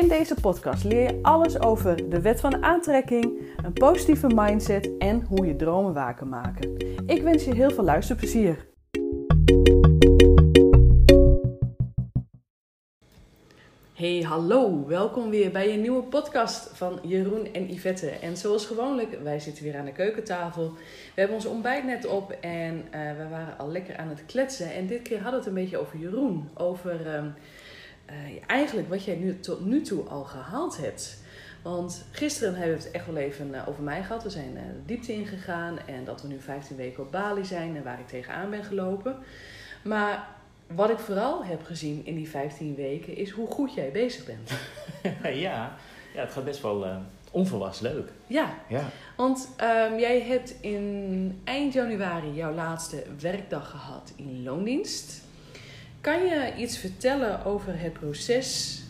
In deze podcast leer je alles over de wet van aantrekking, een positieve mindset en hoe je dromen waar kan maken. Ik wens je heel veel luisterplezier. Hey, hallo. Welkom weer bij een nieuwe podcast van Jeroen en Yvette. En zoals gewoonlijk, wij zitten weer aan de keukentafel. We hebben ons ontbijt net op en uh, we waren al lekker aan het kletsen. En dit keer hadden we het een beetje over Jeroen. Over uh, uh, eigenlijk wat jij nu tot nu toe al gehaald hebt. Want gisteren hebben we het echt wel even over mij gehad. We zijn de diepte ingegaan en dat we nu 15 weken op Bali zijn en waar ik tegenaan ben gelopen. Maar wat ik vooral heb gezien in die 15 weken is hoe goed jij bezig bent. ja, ja, het gaat best wel uh, onverwachts leuk. Ja, ja. want um, jij hebt in eind januari jouw laatste werkdag gehad in loondienst. Kan je iets vertellen over het proces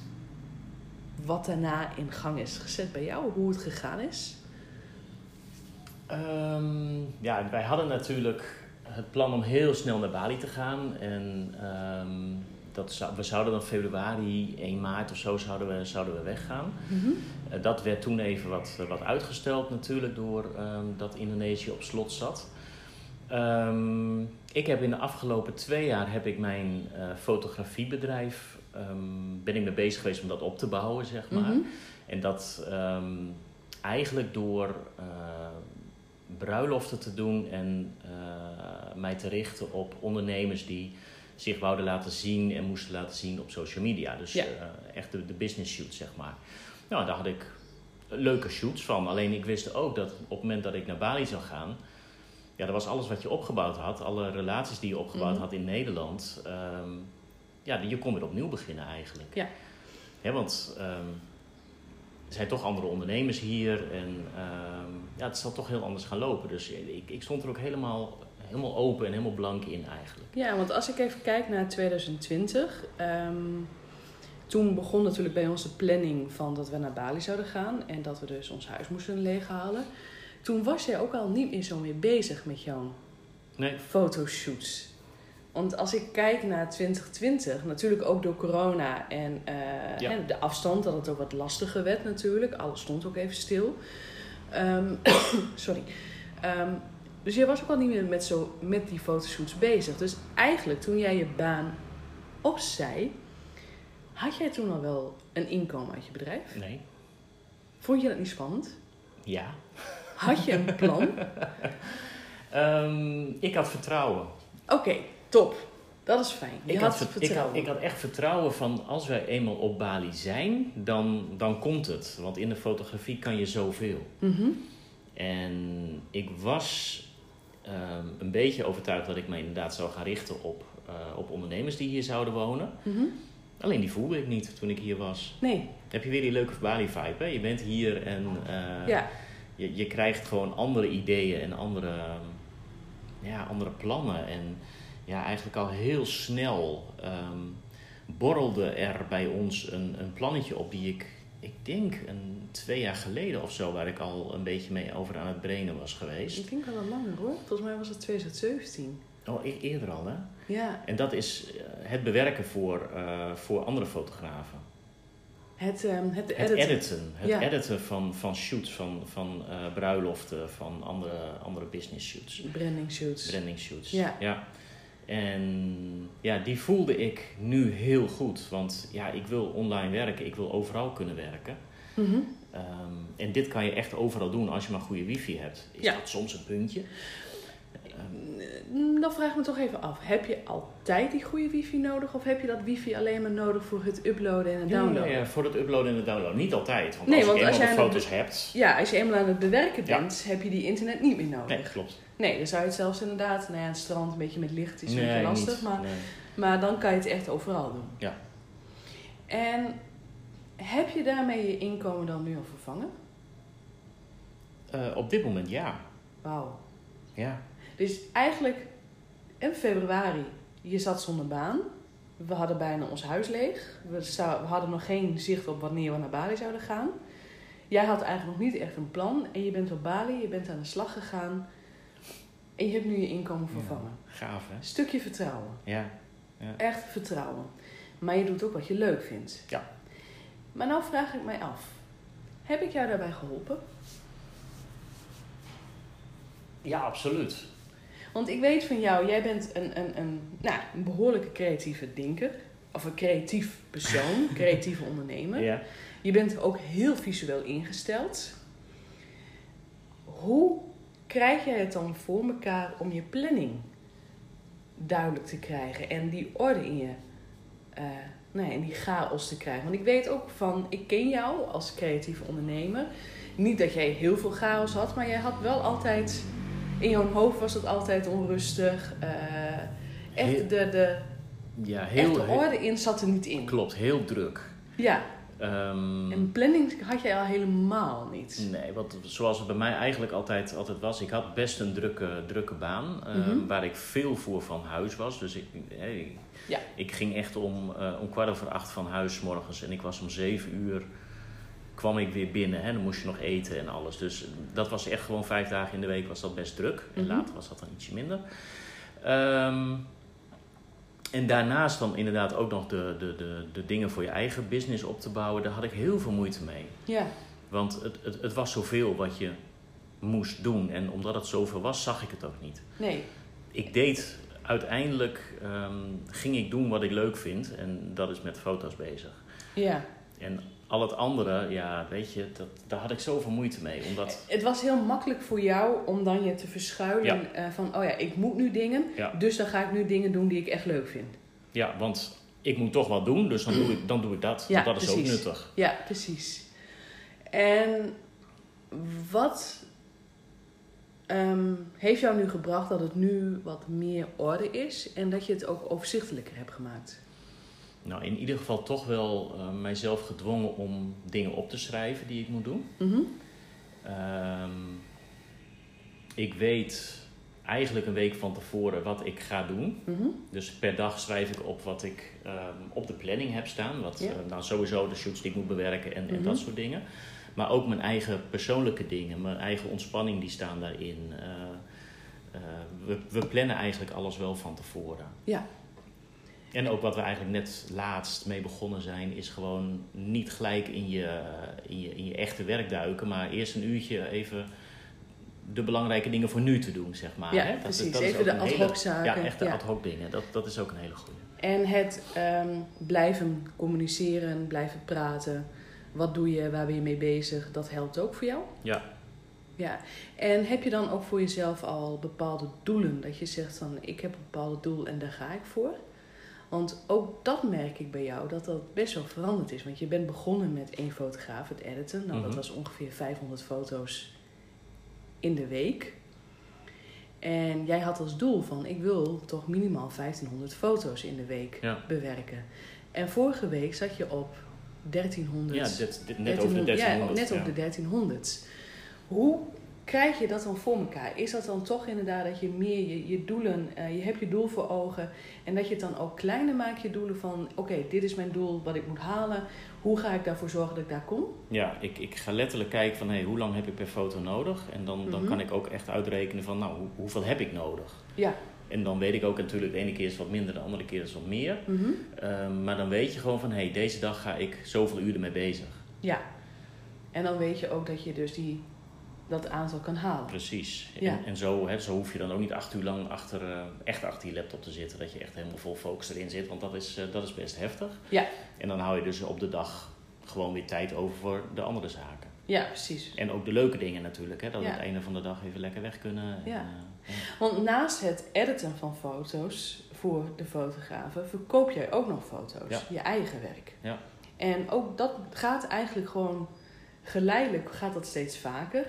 wat daarna in gang is gezet bij jou? Hoe het gegaan is? Um, ja, wij hadden natuurlijk het plan om heel snel naar Bali te gaan. En um, dat zou, we zouden dan februari, 1 maart of zo zouden we, zouden we weggaan. Mm -hmm. uh, dat werd toen even wat, wat uitgesteld natuurlijk door um, dat Indonesië op slot zat. Um, ik heb in de afgelopen twee jaar heb ik mijn uh, fotografiebedrijf ben ik mee bezig geweest om dat op te bouwen, zeg maar. Mm -hmm. En dat eigenlijk door bruiloften te doen en uh, mij te richten op ondernemers die zich wouden laten zien en moesten laten zien op social media. Dus ja. echt de, de, business shoots, zeg maar. Nou, daar had ik leuke shoots van. Alleen ik wist ook dat op het moment dat ik naar Bali zou gaan, ja, dat was alles wat je opgebouwd had, alle relaties die je opgebouwd mm-hmm. had in Nederland. Um, ja, je kon weer opnieuw beginnen eigenlijk. Ja. ja want um, er zijn toch andere ondernemers hier en um, ja, het zal toch heel anders gaan lopen. Dus ik, ik stond er ook helemaal, helemaal open en helemaal blank in eigenlijk. Ja, want als ik even kijk naar 2020, um, toen begon natuurlijk bij ons de planning van dat we naar Bali zouden gaan en dat we dus ons huis moesten leeghalen. Toen was jij ook al niet meer zo mee bezig met jouw nee. fotoshoots. Want als ik kijk naar 2020, natuurlijk ook door corona en, uh, ja. en de afstand, dat het ook wat lastiger werd natuurlijk. Alles stond ook even stil. Um, sorry. Um, dus jij was ook al niet meer met, zo, met die fotoshoots bezig. Dus eigenlijk toen jij je baan opzij, had jij toen al wel een inkomen uit je bedrijf? Nee. Vond je dat niet spannend? Ja. Had je een plan? um, ik had vertrouwen. Oké, okay, top. Dat is fijn. Je ik had, had vertrouwen. Ik had, ik had, echt vertrouwen van als wij eenmaal op Bali zijn, dan, dan komt het. Want in de fotografie kan je zoveel. Mm -hmm. En ik was um, een beetje overtuigd dat ik me inderdaad zou gaan richten op, uh, op ondernemers die hier zouden wonen. Mm -hmm. Alleen die voelde ik niet toen ik hier was. Nee. Heb je weer die leuke Bali-vibe, hè? Je bent hier en uh, ja. Je, je krijgt gewoon andere ideeën en andere, ja, andere plannen. En ja, eigenlijk al heel snel um, borrelde er bij ons een, een plannetje op die ik, ik denk een twee jaar geleden of zo, waar ik al een beetje mee over aan het brainen was geweest. Ik denk al wat langer hoor. Volgens mij was het 2017. Oh, e eerder al hè? Ja. En dat is het bewerken voor, uh, voor andere fotografen. Het, um, het, het editen. editen. Het ja. editen van, van shoots, van, van uh, bruiloften, van andere, andere business shoots. Branding shoots. Branding shoots, ja. ja. En ja, die voelde ik nu heel goed. Want ja, ik wil online werken, ik wil overal kunnen werken. Mm -hmm. um, en dit kan je echt overal doen als je maar goede wifi hebt. Is ja. dat soms een puntje? Dan vraag ik me toch even af. Heb je altijd die goede wifi nodig? Of heb je dat wifi alleen maar nodig voor het uploaden en het downloaden? Ja, ja, voor het uploaden en het downloaden. Niet altijd. Want nee, als want je als eenmaal de foto's hebt... Ja, als je eenmaal aan het bewerken bent, heb je die internet niet meer nodig. Nee, klopt. Nee, dan zou je het zelfs inderdaad, nou ja, het strand een beetje met licht is een nee, beetje lastig, niet, maar, nee. maar dan kan je het echt overal doen. Ja. En Heb je daarmee je inkomen dan nu al vervangen? Eh, op dit moment ja. Wauw. Ja. Dus eigenlijk in februari, je zat zonder baan. We hadden bijna ons huis leeg. We, zou- we hadden nog geen zicht op wanneer we naar Bali zouden gaan. Jij had eigenlijk nog niet echt een plan. En je bent op Bali, je bent aan de slag gegaan. En je hebt nu je inkomen vervangen. Gaaf hè? Stukje vertrouwen. Ja. Echt vertrouwen. Maar je doet ook wat je leuk vindt. Ja. Maar nou vraag ik mij af. Heb ik jou daarbij geholpen? Ja, absoluut. Want ik weet van jou, jij bent een, een, een, nou, een behoorlijke creatieve denker. Of een creatief persoon, creatieve ondernemer. Ja. Je bent ook heel visueel ingesteld. Hoe krijg jij het dan voor elkaar om je planning duidelijk te krijgen en die orde in je, eh nou ja, in die chaos te krijgen? Want ik weet ook van, ik ken jou als creatieve ondernemer. Niet dat jij heel veel chaos had, maar jij had wel altijd, in jouw hoofd was het altijd onrustig. eh, echt Heel- de, de, Ja, heel, de heel- orde in zat er niet in. klopt, heel druk. Ja, Ehm, en planning had jij al helemaal niet. Nee, wat, zoals het bij mij eigenlijk altijd, altijd was. Ik had best een drukke, drukke baan. eh, Mhm. Waar ik veel voor van huis was. Dus ik, hey, Ja. ik ging echt om, eh, om kwart over acht van huis morgens. En ik was om zeven uur kwam ik weer binnen. Hè? Dan moest je nog eten en alles. Dus dat was echt gewoon vijf dagen in de week was dat best druk. En Mhm. later was dat dan ietsje minder. Ehm, en daarnaast dan inderdaad ook nog de, de, de, de dingen voor je eigen business op te bouwen. Daar had ik heel veel moeite mee. Ja, Want het, het, het was zoveel wat je moest doen. En omdat het zoveel was, zag ik het ook niet. nee. Ik deed uiteindelijk, ehm, ging ik doen wat ik leuk vind. En dat is met foto's bezig. Ja. En al het andere, ja, weet je, dat, daar had ik zoveel moeite mee. Omdat, Het was heel makkelijk voor jou om dan je te verschuilen eh, van, oh ja, ik moet nu dingen, Ja. dus dan ga ik nu dingen doen die ik echt leuk vind. ja, want ik moet toch wat doen, dus dan doe ik, dan doe ik dat. Ja, dat is precies. ook nuttig. Ja, precies. En wat ehm, heeft jou nu gebracht dat het nu wat meer orde is en dat je het ook overzichtelijker hebt gemaakt? Nou, in ieder geval toch wel eh, mijzelf gedwongen om dingen op te schrijven die ik moet doen. Mhm. Ehm, ik weet eigenlijk een week van tevoren wat ik ga doen. Mhm. Dus per dag schrijf ik op wat ik ehm, op de planning heb staan. Wat, eh, nou, sowieso de shoots die ik moet bewerken en, en Mhm. dat soort dingen. Maar ook mijn eigen persoonlijke dingen, mijn eigen ontspanning, die staan daarin. Eh, we, we plannen eigenlijk alles wel van tevoren. Ja. En ook wat we eigenlijk net laatst mee begonnen zijn, is gewoon niet gelijk in je, in je, in je echte werk duiken, maar eerst een uurtje even de belangrijke dingen voor nu te doen, zeg maar. Ja, hè? Dat, precies. dat is Even de ad hele- hoc zaken. Ja, echt de Ja. ad hoc dingen. Dat, dat is ook een hele goede. En het ehm, blijven communiceren, blijven praten. Wat doe je, waar ben je mee bezig? Dat helpt ook voor jou? Ja. Ja. En heb je dan ook voor jezelf al bepaalde doelen? Dat je zegt van, ik heb een bepaald doel en daar ga ik voor. Want ook dat merk ik bij jou, dat dat best wel veranderd is. Want je bent begonnen met één fotograaf, het editen. Nou, dat Mhm. was ongeveer 500 foto's in de week. En jij had als doel van, ik wil toch minimaal 1500 foto's in de week Ja. bewerken. En vorige week zat je op 1300. Ja, dit, dit- net over de 1300, 1300. Ja, net ja. op de 1300. Hoe krijg je dat dan voor elkaar? Is dat dan toch inderdaad dat je meer je, je doelen, eh, je hebt je doel voor ogen en dat je het dan ook kleiner maakt, je doelen van oké, dit is mijn doel wat ik moet halen. Hoe ga ik daarvoor zorgen dat ik daar kom? Ja, ik, ik ga letterlijk kijken van hey, hoe lang heb ik per foto nodig? En dan, dan Mhm. kan ik ook echt uitrekenen van nou, hoe, hoeveel heb ik nodig? Ja. En dan weet ik ook natuurlijk, de ene keer is wat minder, de andere keer is wat meer. Ehm, maar dan weet je gewoon van hey, deze dag ga ik zoveel uren mee bezig. Ja. En dan weet je ook dat je dus die, dat aantal kan halen. Precies. Ja. En, en zo, hè, zo hoef je dan ook niet acht uur lang achter, eh, echt achter je laptop te zitten. Dat je echt helemaal vol focus erin zit. Want dat is, eh, dat is best heftig. Ja. En dan hou je dus op de dag gewoon weer tijd over voor de andere zaken. Ja, precies. En ook de leuke dingen natuurlijk. Hè, dat we Ja. het einde van de dag even lekker weg kunnen. Ja. eh, ja. Want naast het editen van foto's voor de fotografen, verkoop jij ook nog foto's. Ja. Je eigen werk. Ja. En ook dat gaat eigenlijk gewoon geleidelijk gaat dat steeds vaker.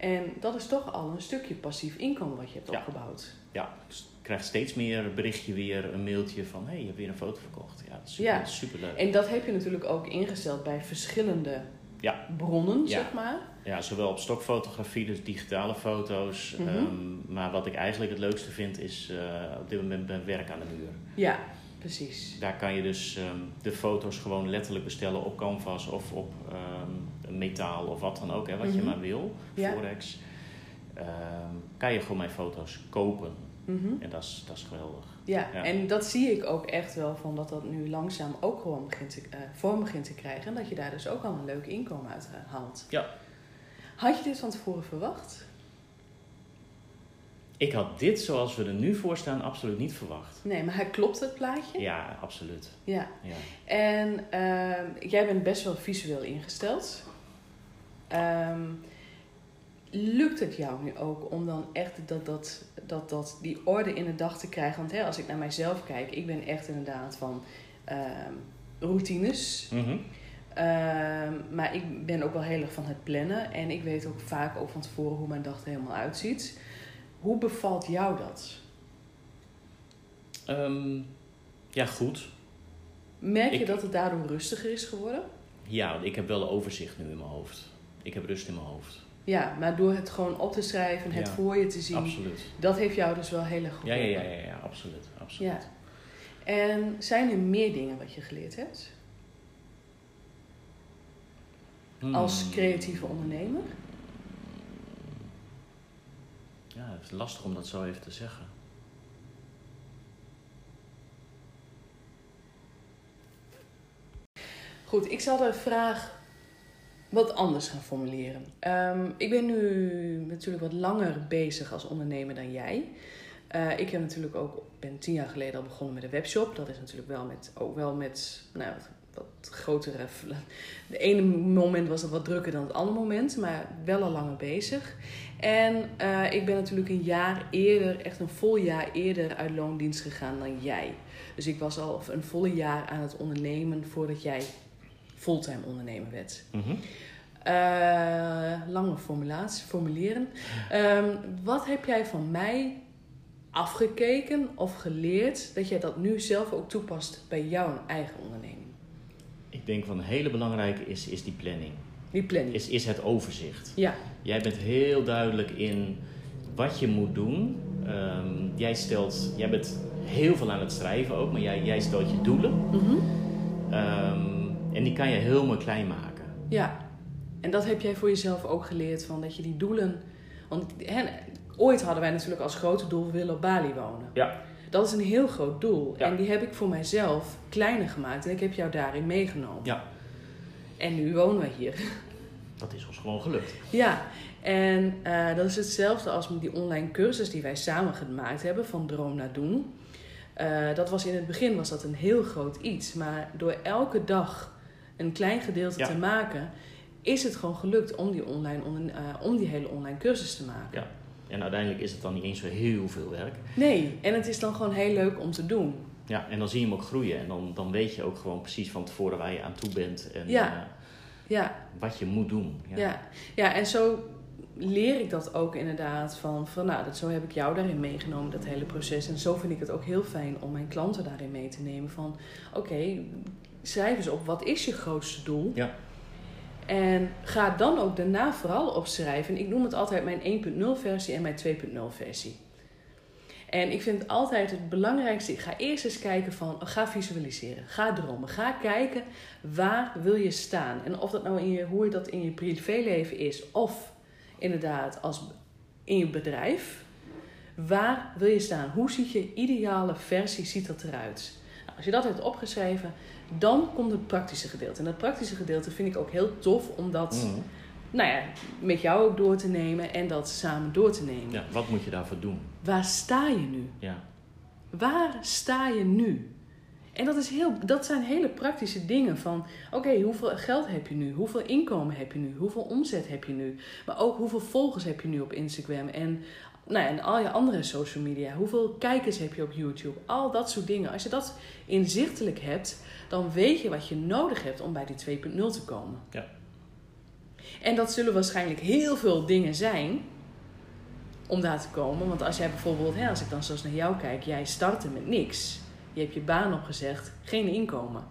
En dat is toch al een stukje passief inkomen wat je hebt Ja. opgebouwd. Ja, ik krijg steeds meer berichtje weer, een mailtje van... hé, hey, je hebt weer een foto verkocht. Ja, dat is super, Ja. super leuk. En dat heb je natuurlijk ook ingesteld bij verschillende Ja. bronnen, zeg maar. Ja, zowel op stokfotografie, dus digitale foto's. Mhm. ehm, maar wat ik eigenlijk het leukste vind, is eh, op dit moment mijn werk aan de muur. Ja, precies. Daar kan je dus ehm, de foto's gewoon letterlijk bestellen op canvas of op ehm, metaal of wat dan ook, hè, wat je Mhm. maar wil, Ja. forex. Ehm, kan je gewoon mijn foto's kopen. Mhm. En dat is, dat is geweldig. Ja, Ja. en dat zie ik ook echt wel van dat dat nu langzaam ook gewoon begint te, eh, vorm begint te krijgen. En dat je daar dus ook al een leuk inkomen uit eh, haalt. Ja. Had je dit van tevoren verwacht? Ik had dit zoals we er nu voor staan absoluut niet verwacht. Nee, maar klopt het plaatje? Ja, absoluut. Ja. Ja. En ehm, jij bent best wel visueel ingesteld. Ehm, lukt het jou nu ook om dan echt dat, dat, dat, dat, die orde in de dag te krijgen? Want hè, als ik naar mijzelf kijk, ik ben echt inderdaad van ehm, routines. Ehm, maar ik ben ook wel heel erg van het plannen. En ik weet ook vaak ook van tevoren hoe mijn dag er helemaal uitziet. Hoe bevalt jou dat? Ehm, ja, goed. Merk je Ik- dat het daardoor rustiger is geworden? Ja, want ik heb wel overzicht nu in mijn hoofd. Ik heb rust in mijn hoofd. Ja, maar door het gewoon op te schrijven, het Ja, voor je te zien, Absoluut. dat heeft jou dus wel heel erg Ja, geholpen. ja, ja, ja, ja, absoluut. absoluut. Ja. En zijn er meer dingen wat je geleerd hebt Hmm. als creatieve ondernemer? Ja, het is lastig om dat zo even te zeggen. Goed, ik zal de vraag wat anders gaan formuleren. Ehm, ik ben nu natuurlijk wat langer bezig als ondernemer dan jij. Eh, ik heb natuurlijk ook, ben tien jaar geleden al begonnen met een webshop. Dat is natuurlijk wel met, ook wel met nou, wat, wat grotere. De ene moment was het wat drukker dan het andere moment, maar wel al langer bezig. En eh, ik ben natuurlijk een jaar eerder, echt een vol jaar eerder uit loondienst gegaan dan jij. Dus ik was al een volle jaar aan het ondernemen voordat jij fulltime ondernemer werd. Mhm. Eh, lange formulatie, formuleren. Ehm, wat heb jij van mij afgekeken of geleerd dat jij dat nu zelf ook toepast bij jouw eigen onderneming? Ik denk van een hele belangrijke is, is die planning. Die planning. Is, is het overzicht. Ja, Jij bent heel duidelijk in wat je moet doen. Ehm, jij, stelt, jij bent heel veel aan het schrijven ook, maar jij, jij stelt je doelen. Mhm. Ehm, en die kan je heel mooi klein maken. ja. En dat heb jij voor jezelf ook geleerd van dat je die doelen. Want ooit hadden wij natuurlijk als grote doel we willen op Bali wonen. Ja. Dat is een heel groot doel. Ja. En die heb ik voor mijzelf kleiner gemaakt. En ik heb jou daarin meegenomen. Ja. En nu wonen we hier. Dat is ons gewoon gelukt. Ja, en eh, dat is hetzelfde als met die online cursus die wij samen gemaakt hebben, van droom naar doen. Eh, dat was in het begin was dat een heel groot iets, maar door elke dag een klein gedeelte Ja. te maken, is het gewoon gelukt om die, online, eh, om die hele online cursus te maken. Ja. En uiteindelijk is het dan niet eens zo heel veel werk. Nee, en het is dan gewoon heel leuk om te doen. Ja, en dan zie je hem ook groeien. En dan, dan weet je ook gewoon precies van tevoren waar je aan toe bent. En Ja. eh, Ja, wat je moet doen. Ja. Ja. ja, en zo leer ik dat ook inderdaad van, van nou, dat, zo heb ik jou daarin meegenomen, dat hele proces. En zo vind ik het ook heel fijn om mijn klanten daarin mee te nemen van, oké, schrijf eens op, wat is je grootste doel? Ja. En ga dan ook daarna vooral opschrijven. Ik noem het altijd mijn 1.0 versie en mijn 2.0 versie. En ik vind altijd het belangrijkste, ga eerst eens kijken van, ga visualiseren, ga dromen, ga kijken waar wil je staan. En of dat nou in je, hoe dat in je privéleven is of inderdaad als in je bedrijf, waar wil je staan? Hoe ziet je ideale versie ziet dat eruit? Nou, als je dat hebt opgeschreven, dan komt het praktische gedeelte. En dat praktische gedeelte vind ik ook heel tof om dat Mhm. Nou ja, met jou ook door te nemen en dat samen door te nemen. ja, wat moet je daarvoor doen? Waar sta je nu? Ja. Waar sta je nu? En dat, is heel, dat zijn hele praktische dingen van... Oké, hoeveel geld heb je nu? Hoeveel inkomen heb je nu? Hoeveel omzet heb je nu? Maar ook hoeveel volgers heb je nu op Instagram? En, nou ja, en al je andere social media. Hoeveel kijkers heb je op YouTube? Al dat soort dingen. Als je dat inzichtelijk hebt... dan weet je wat je nodig hebt om bij die 2.0 te komen. Ja. En dat zullen waarschijnlijk heel veel dingen zijn... om daar te komen. Want als jij bijvoorbeeld, hè, als ik dan zoals naar jou kijk, jij startte met niks. Je hebt je baan opgezegd, geen inkomen.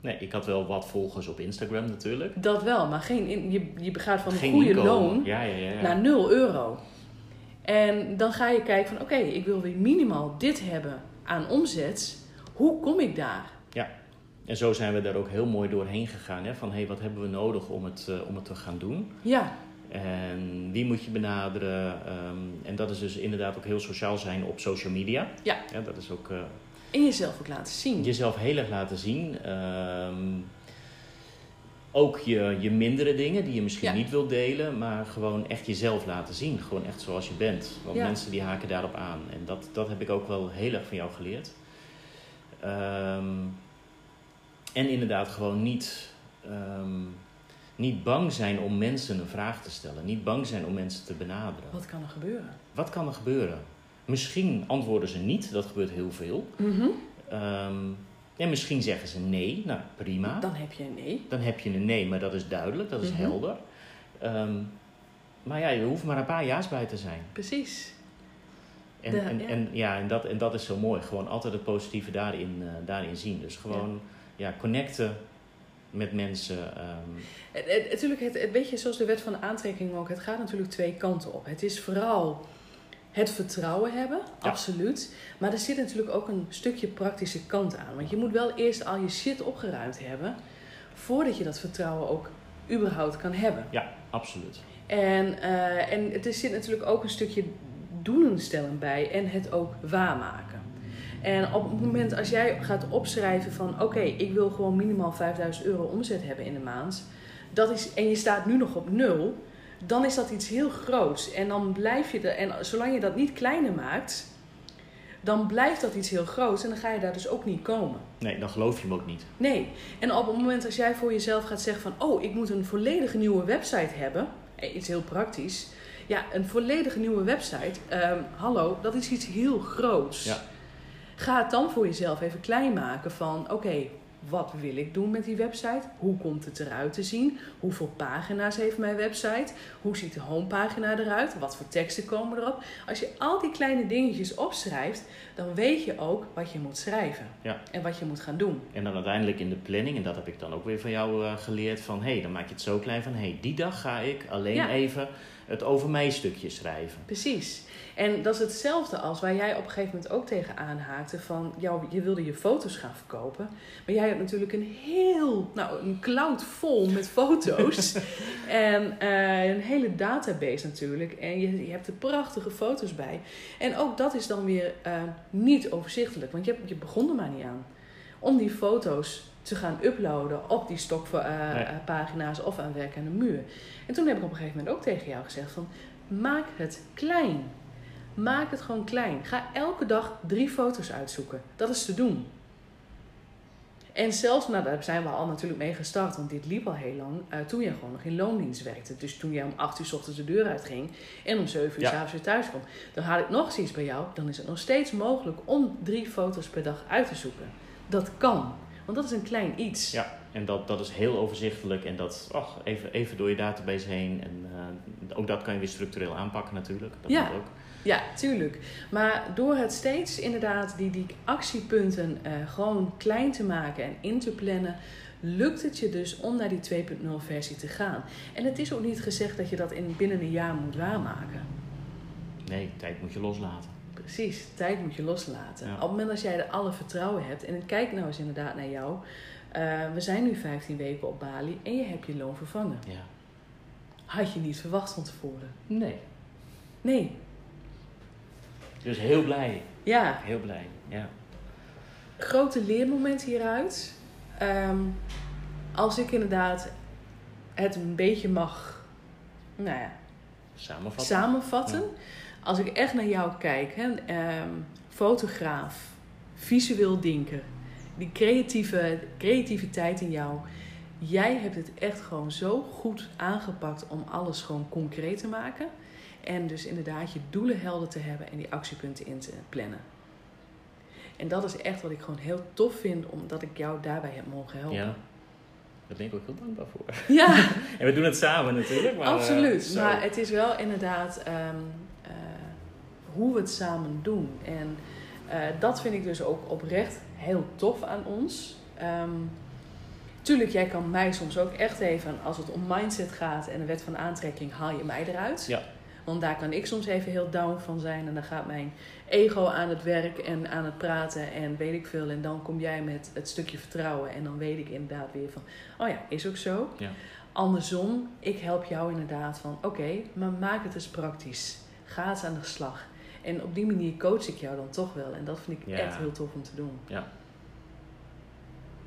Nee, ik had wel wat volgers op Instagram natuurlijk. Dat wel, maar geen in, je, je gaat van een goede inkomen. loon Ja, ja, ja. ja. naar 0 euro. En dan ga je kijken van oké, ik wil weer minimaal dit hebben aan omzet. Hoe kom ik daar? En zo zijn we daar ook heel mooi doorheen gegaan. Hè? Van hé, hey, wat hebben we nodig om het, eh, om het te gaan doen? Ja, En wie moet je benaderen? Ehm, en dat is dus inderdaad ook heel sociaal zijn op social media. Ja. dat is ook eh, en jezelf ook laten zien. jezelf heel erg laten zien. Ehm, ook je, je mindere dingen die je misschien Ja. niet wilt delen, maar gewoon echt jezelf laten zien. Gewoon echt zoals je bent. Want Ja. mensen die haken daarop aan. En dat, dat heb ik ook wel heel erg van jou geleerd. Ehm, en inderdaad gewoon niet, ehm, niet bang zijn om mensen een vraag te stellen. Niet bang zijn om mensen te benaderen. Wat kan er gebeuren? Wat kan er gebeuren? Misschien antwoorden ze niet, dat gebeurt heel veel. Mhm. Ehm, en misschien zeggen ze nee, nou prima. Dan heb je een nee. Dan heb je een nee, maar dat is duidelijk, dat is Mhm. helder. Ehm, maar ja, je hoeft maar een paar ja's bij te zijn. Precies. En, De- en, ja. en, ja, en, dat, en dat is zo mooi. Gewoon altijd het positieve daarin, eh, daarin zien. Dus gewoon ja. Connecten met mensen. ehm, Het, het, natuurlijk, het, het, weet je, zoals de wet van de aantrekking ook, het gaat natuurlijk twee kanten op. Het is vooral het vertrouwen hebben, Ja. absoluut. Maar er zit natuurlijk ook een stukje praktische kant aan. Want je moet wel eerst al je shit opgeruimd hebben, voordat je dat vertrouwen ook überhaupt kan hebben. ja, absoluut. En, eh, en er zit natuurlijk ook een stukje doelen stellen bij en het ook waarmaken. En op het moment als jij gaat opschrijven van oké, ik wil gewoon minimaal 5000 euro omzet hebben in de maand. Dat is, en je staat nu nog op nul, dan is dat iets heel groots. En dan blijf je er, en zolang je dat niet kleiner maakt, dan blijft dat iets heel groots en dan ga je daar dus ook niet komen. Nee, dan geloof je hem ook niet. Nee. En op het moment als jij voor jezelf gaat zeggen van... oh, ik moet een volledige nieuwe website hebben... eh, iets heel praktisch... ja, een volledige nieuwe website... ehm, hallo, dat is iets heel groots. Ja. Ga het dan voor jezelf even klein maken van... oké, wat wil ik doen met die website? Hoe komt het eruit te zien? Hoeveel pagina's heeft mijn website? Hoe ziet de homepagina eruit? Wat voor teksten komen erop? Als je al die kleine dingetjes opschrijft... dan weet je ook wat je moet schrijven. Ja. En wat je moet gaan doen. En dan uiteindelijk in de planning, en dat heb ik dan ook weer van jou eh, geleerd, van hé, hey, dan maak je het zo klein van hé, hey, die dag ga ik alleen Ja. even het over mij stukje schrijven. Precies. En dat is hetzelfde als waar jij op een gegeven moment ook tegen aanhaakte van jou, je wilde je foto's gaan verkopen. Maar jij hebt natuurlijk een heel, nou een cloud vol met foto's. en eh, een hele database natuurlijk. En je, je hebt er prachtige foto's bij. En ook dat is dan weer eh, niet overzichtelijk. Want je, hebt- je begon er maar niet aan. Om die foto's te gaan uploaden op die stokpagina's of aan werk aan de muur. En toen heb ik op een gegeven moment ook tegen jou gezegd van... Maak het klein. Maak het gewoon klein. Ga elke dag drie foto's uitzoeken. Dat is te doen. En zelfs, nou daar zijn we al natuurlijk mee gestart, want dit liep al heel lang, eh, toen jij gewoon nog in loondienst werkte. Dus toen jij om 8 uur s ochtends de deur uitging en om 7 uur Ja. s avonds weer thuis kwam. Dan had ik nog eens iets bij jou, dan is het nog steeds mogelijk om drie foto's per dag uit te zoeken. Dat kan, want dat is een klein iets. Ja, en dat, dat is heel overzichtelijk en dat, ach, even, even door je database heen. En eh, ook dat kan je weer structureel aanpakken natuurlijk. Dat Ja. moet ook. Ja, tuurlijk. Maar door het steeds inderdaad die, die actiepunten eh, gewoon klein te maken en in te plannen, lukt het je dus om naar die 2.0 versie te gaan. En het is ook niet gezegd dat je dat in binnen een jaar moet waarmaken. Nee, tijd moet je loslaten. Precies, tijd moet je loslaten. Ja. Op het moment dat jij er alle vertrouwen hebt, en ik kijk nou eens inderdaad naar jou. eh, we zijn nu 15 weken op Bali en je hebt je loon vervangen. Ja. Had je niet verwacht van tevoren? Nee. Nee. Dus heel blij. Ja, Heel blij. Ja. grote leermoment hieruit. Ehm, als ik inderdaad het een beetje mag nou ja, Samenvatten. samenvatten. Als ik echt naar jou kijk, hè, ehm, fotograaf, visueel denker, die creatieve, creativiteit in jou. Jij hebt het echt gewoon zo goed aangepakt om alles gewoon concreet te maken. En dus inderdaad je doelen helder te hebben en die actiepunten in te plannen. En dat is echt wat ik gewoon heel tof vind, omdat ik jou daarbij heb mogen helpen. ja. Daar ben ik ook heel dankbaar voor. Ja, En we doen het samen natuurlijk. Maar, eh, absoluut. zo. maar het is wel inderdaad, ehm, hoe we het samen doen. En eh, dat vind ik dus ook oprecht heel tof aan ons. Ehm, tuurlijk, jij kan mij soms ook echt even, als het om mindset gaat en de wet van aantrekking, haal je mij eruit. Ja. Want daar kan ik soms even heel down van zijn. En dan gaat mijn ego aan het werk en aan het praten en weet ik veel. En dan kom jij met het stukje vertrouwen. En dan weet ik inderdaad weer van, oh ja, is ook zo. Ja. Andersom, ik help jou inderdaad van, oké, maar maak het eens praktisch. Ga eens aan de slag. En op die manier coach ik jou dan toch wel. En dat vind ik Ja. echt heel tof om te doen.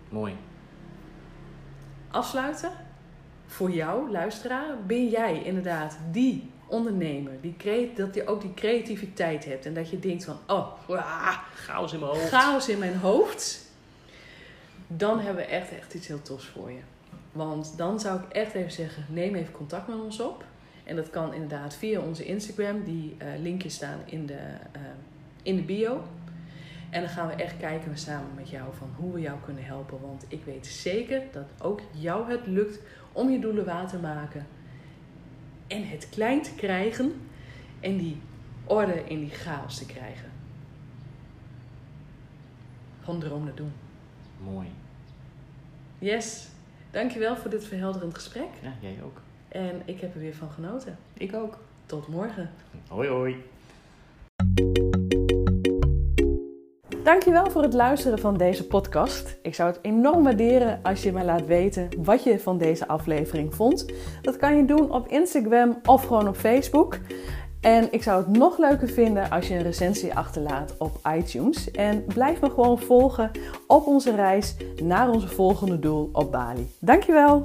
Mooi. Afsluiten. Voor jou, luisteraar, ben jij inderdaad die ondernemer. Die dat je ook die creativiteit hebt. En dat je denkt van, oh, ah, Chaos in mijn hoofd. chaos in mijn hoofd. Dan hebben we echt, echt iets heel tofs voor je. Want dan zou ik echt even zeggen, neem even contact met ons op. En dat kan inderdaad via onze Instagram. Die eh, linkjes staan in de, eh, in de bio. En dan gaan we echt kijken we samen met jou van hoe we jou kunnen helpen. Want ik weet zeker dat ook jou het lukt om je doelen waar te maken. En het klein te krijgen. En die orde in die chaos te krijgen. Van droom naar doen. Mooi. Yes, dankjewel voor dit verhelderend gesprek. Ja, jij ook. En ik heb er weer van genoten. Ik ook. Tot morgen. Hoi hoi. Dankjewel voor het luisteren van deze podcast. Ik zou het enorm waarderen als je mij laat weten wat je van deze aflevering vond. Dat kan je doen op Instagram of gewoon op Facebook. En ik zou het nog leuker vinden als je een recensie achterlaat op iTunes. En blijf me gewoon volgen op onze reis naar onze volgende doel op Bali. Dankjewel!